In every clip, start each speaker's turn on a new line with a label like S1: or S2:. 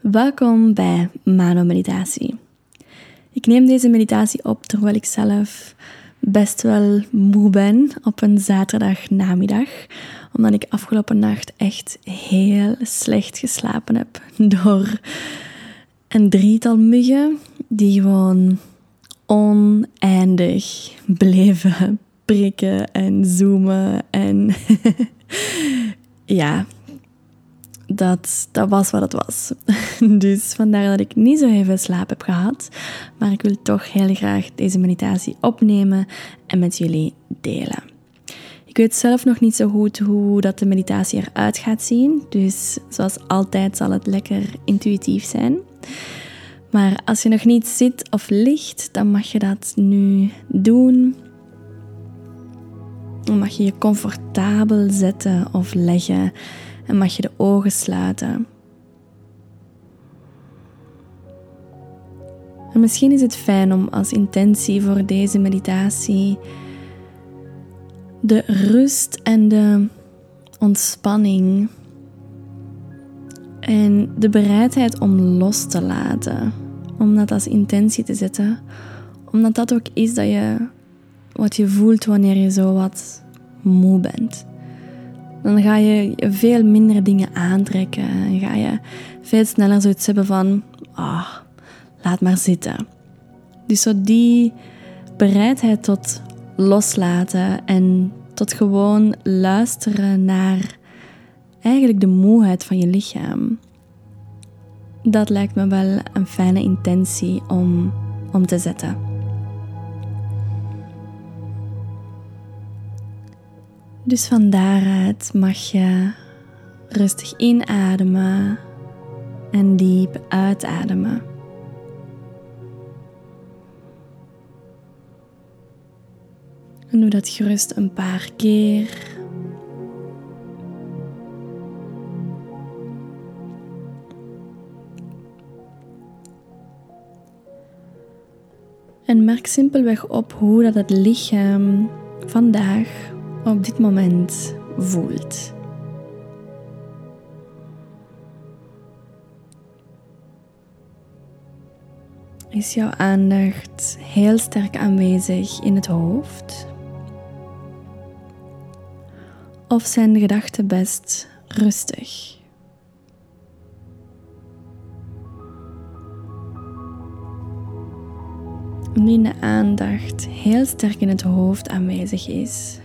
S1: Welkom bij Mano Meditatie. Ik neem deze meditatie op terwijl ik zelf best wel moe ben op een zaterdagnamiddag, omdat ik afgelopen nacht echt heel slecht geslapen heb door een drietal muggen die gewoon oneindig bleven prikken en zoomen en ja, dat, dat was wat het was. Dus vandaar dat ik niet zo heel veel slaap heb gehad. Maar ik wil toch heel graag deze meditatie opnemen en met jullie delen. Ik weet zelf nog niet zo goed hoe dat de meditatie eruit gaat zien. Dus zoals altijd zal het lekker intuïtief zijn. Maar als je nog niet zit of ligt, dan mag je dat nu doen. Dan mag je je comfortabel zetten of leggen en mag je de ogen sluiten. En misschien is het fijn om als intentie voor deze meditatie de rust en de ontspanning en de bereidheid om los te laten, om dat als intentie te zetten, omdat dat ook is dat je wat je voelt wanneer je zo wat moe bent dan ga je veel minder dingen aantrekken. En ga je veel sneller zoiets hebben van, ah, laat maar zitten. Dus zo die bereidheid tot loslaten en tot gewoon luisteren naar eigenlijk de moeheid van je lichaam. Dat lijkt me wel een fijne intentie om, om te zetten. Dus van daaruit mag je rustig inademen en diep uitademen. En doe dat gerust een paar keer. En merk simpelweg op hoe dat het lichaam vandaag op dit moment voelt. Is jouw aandacht heel sterk aanwezig in het hoofd? Of zijn de gedachten best rustig? Nu de aandacht heel sterk in het hoofd aanwezig is,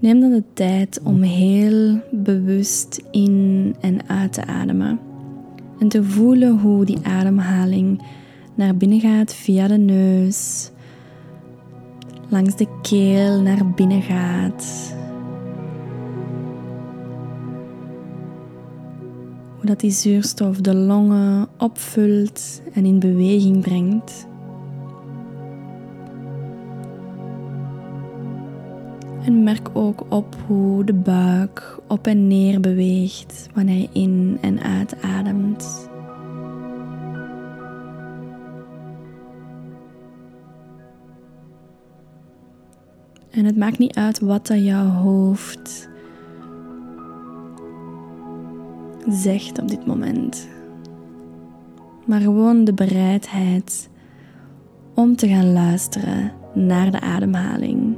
S1: Neem dan de tijd om heel bewust in en uit te ademen. En te voelen hoe die ademhaling naar binnen gaat via de neus, langs de keel naar binnen gaat. Hoe dat die zuurstof de longen opvult en in beweging brengt. En merk ook op hoe de buik op en neer beweegt wanneer je in en uitademt. En het maakt niet uit wat dat jouw hoofd zegt op dit moment. Maar gewoon de bereidheid om te gaan luisteren naar de ademhaling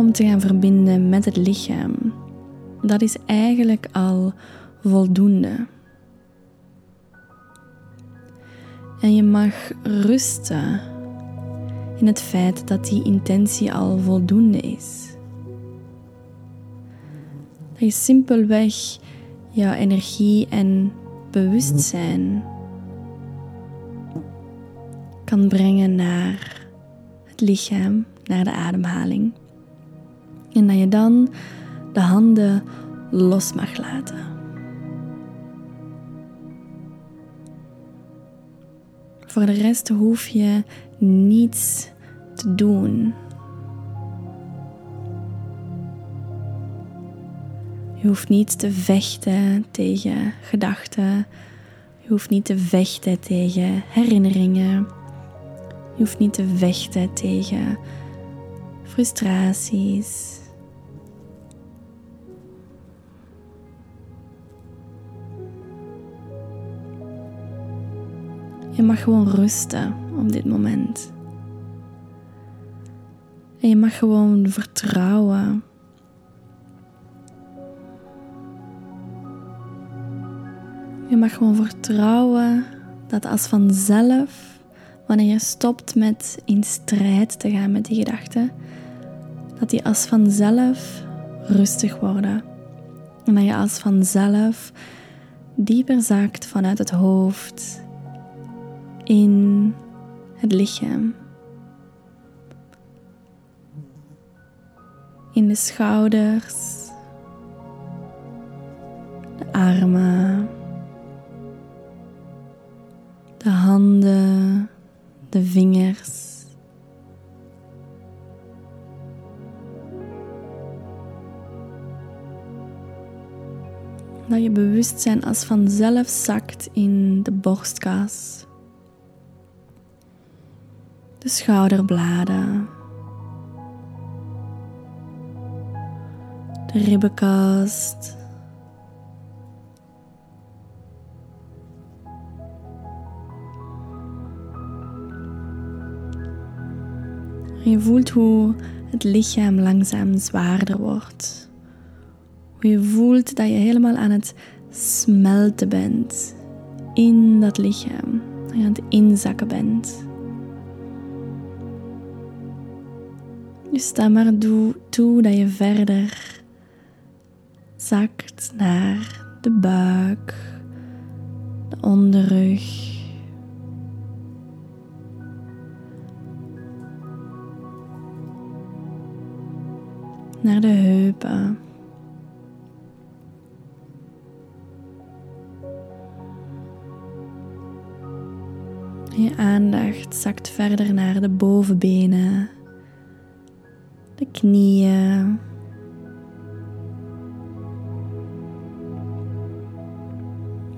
S1: om te gaan verbinden met het lichaam. Dat is eigenlijk al voldoende. En je mag rusten in het feit dat die intentie al voldoende is. Dat je simpelweg jouw energie en bewustzijn kan brengen naar het lichaam, naar de ademhaling. En dat je dan de handen los mag laten. Voor de rest hoef je niets te doen. Je hoeft niet te vechten tegen gedachten. Je hoeft niet te vechten tegen herinneringen. Je hoeft niet te vechten tegen frustraties. Je mag gewoon rusten op dit moment. En je mag gewoon vertrouwen. Je mag gewoon vertrouwen dat als vanzelf, wanneer je stopt met in strijd te gaan met die gedachten, dat die als vanzelf rustig worden. En dat je als vanzelf dieper zakt vanuit het hoofd in het lichaam. In de schouders, de armen, de handen, de vingers. Dat je bewustzijn als vanzelf zakt in de borstkas, de schouderbladen, de ribbenkast. Je voelt hoe het lichaam langzaam zwaarder wordt. Hoe je voelt dat je helemaal aan het smelten bent in dat lichaam. Dat je aan het inzakken bent. Dus sta maar toe dat je verder zakt naar de buik, de onderrug. Naar de heupen. Je aandacht zakt verder naar de bovenbenen, de knieën.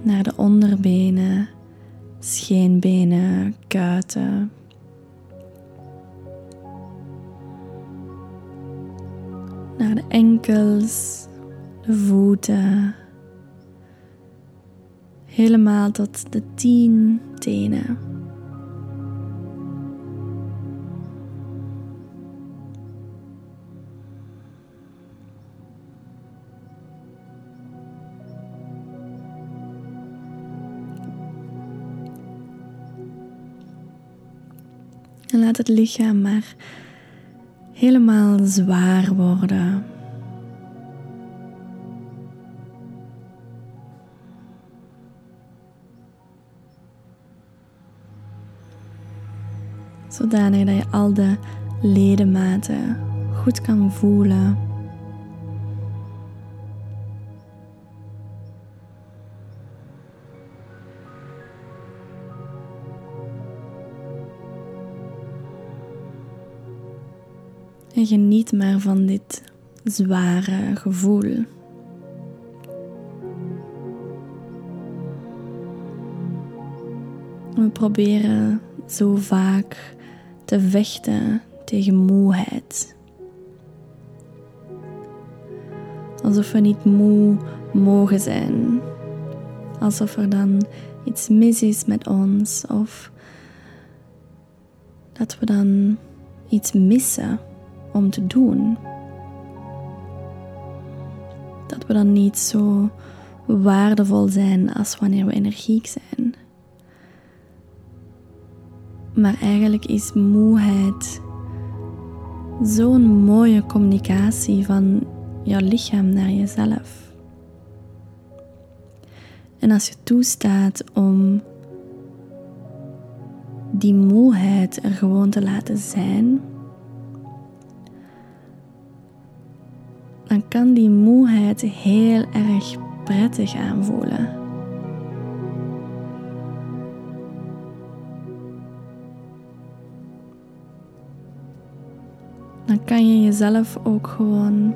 S1: Naar de onderbenen, scheenbenen, kuiten. Naar de enkels, de voeten. Helemaal tot de tien tenen. Het lichaam maar helemaal zwaar worden. Zodanig dat je al de ledematen goed kan voelen. En geniet maar van dit zware gevoel. We proberen zo vaak te vechten tegen moeheid. Alsof we niet moe mogen zijn. Alsof er dan iets mis is met ons of dat we dan iets missen om te doen. Dat we dan niet zo waardevol zijn als wanneer we energiek zijn. Maar eigenlijk is moeheid zo'n mooie communicatie van jouw lichaam naar jezelf. En als je toestaat om die moeheid er gewoon te laten zijn, dan kan die moeheid heel erg prettig aanvoelen. Dan kan je jezelf ook gewoon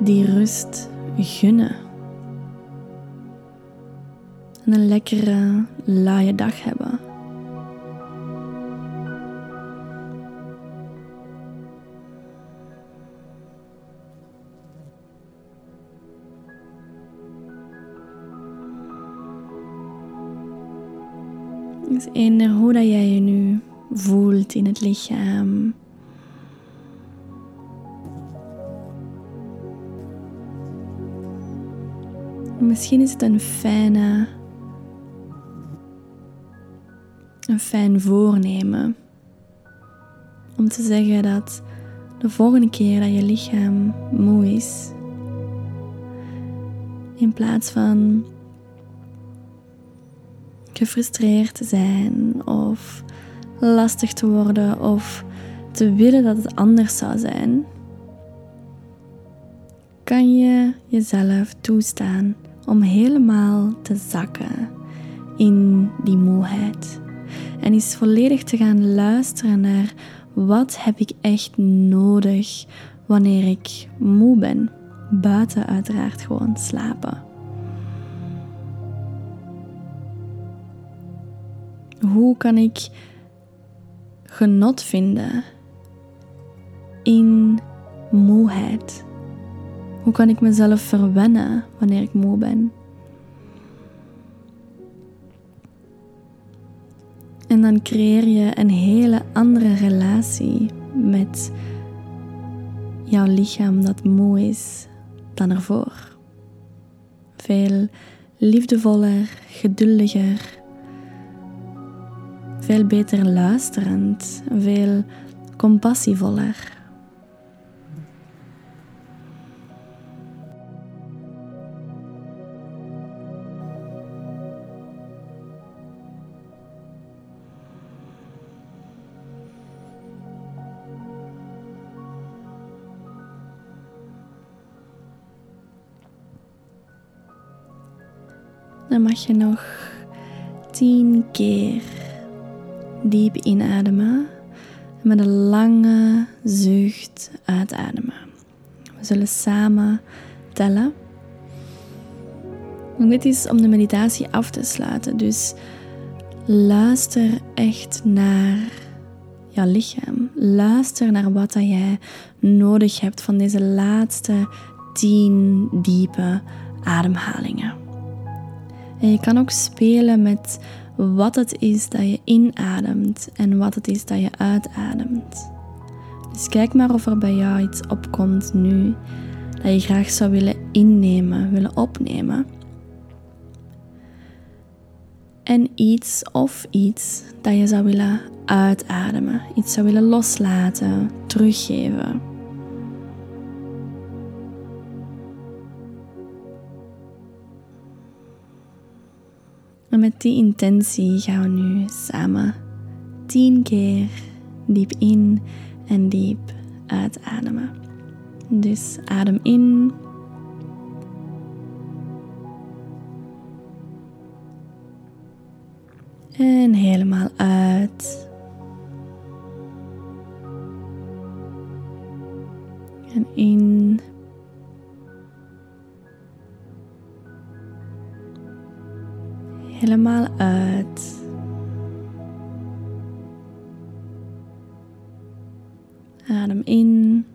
S1: die rust gunnen. En een lekkere, laaie dag hebben. Dus eender hoe dat jij je nu voelt in het lichaam. Misschien is het een fijne, een fijn voornemen om te zeggen dat de volgende keer dat je lichaam moe is, in plaats van gefrustreerd te zijn of lastig te worden of te willen dat het anders zou zijn, kan je jezelf toestaan om helemaal te zakken in die moeheid. En eens volledig te gaan luisteren naar wat heb ik echt nodig wanneer ik moe ben. Buiten uiteraard gewoon slapen. Hoe kan ik genot vinden in moeheid? Hoe kan ik mezelf verwennen wanneer ik moe ben? En dan creëer je een hele andere relatie met jouw lichaam dat moe is dan ervoor. Veel liefdevoller, geduldiger, veel beter luisterend, veel compassievoller. Dan mag je nog tien keer diep inademen en met een lange zucht uitademen. We zullen samen tellen. En dit is om de meditatie af te sluiten. Dus luister echt naar jouw lichaam. Luister naar wat dat jij nodig hebt van deze laatste tien diepe ademhalingen. En je kan ook spelen met wat het is dat je inademt en wat het is dat je uitademt. Dus kijk maar of er bij jou iets opkomt nu dat je graag zou willen innemen, willen opnemen. En iets of iets dat je zou willen uitademen, iets zou willen loslaten, teruggeven. En met die intentie gaan we nu samen tien keer diep in en diep uitademen. Dus adem in. En helemaal uit. En in. Helemaal uit. Adem in.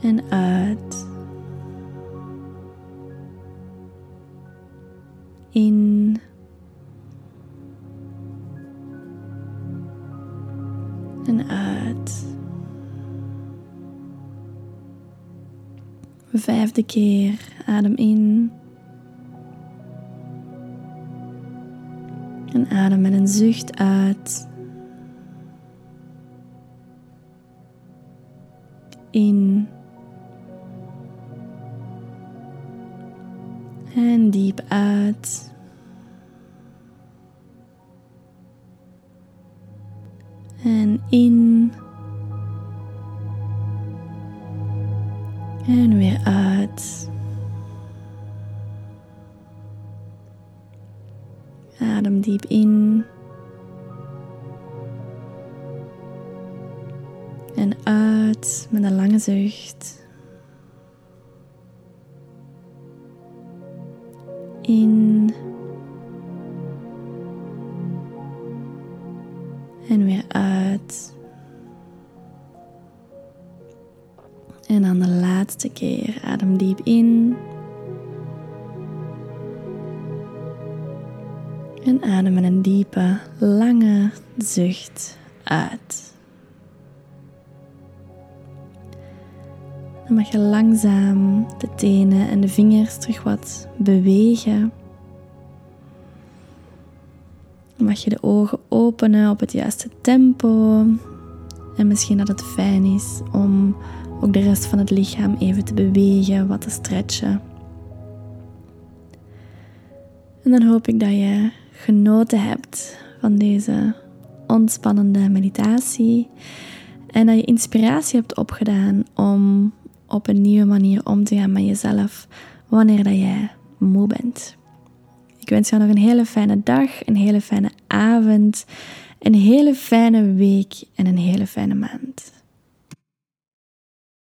S1: En uit. Vijfde keer adem in. En adem met een zucht uit. In. En diep uit. En in. En weer uit. Adem diep in. En uit met een lange zucht. In. En weer uit. En dan de laatste keer adem diep in. En adem met een diepe, lange zucht uit. Dan mag je langzaam de tenen en de vingers terug wat bewegen. Dan mag je de ogen openen op het juiste tempo. En misschien dat het fijn is om ook de rest van het lichaam even te bewegen, wat te stretchen. En dan hoop ik dat je genoten hebt van deze ontspannende meditatie en dat je inspiratie hebt opgedaan om op een nieuwe manier om te gaan met jezelf wanneer dat jij moe bent. Ik wens jou nog een hele fijne dag, een hele fijne avond, een hele fijne week en een hele fijne maand.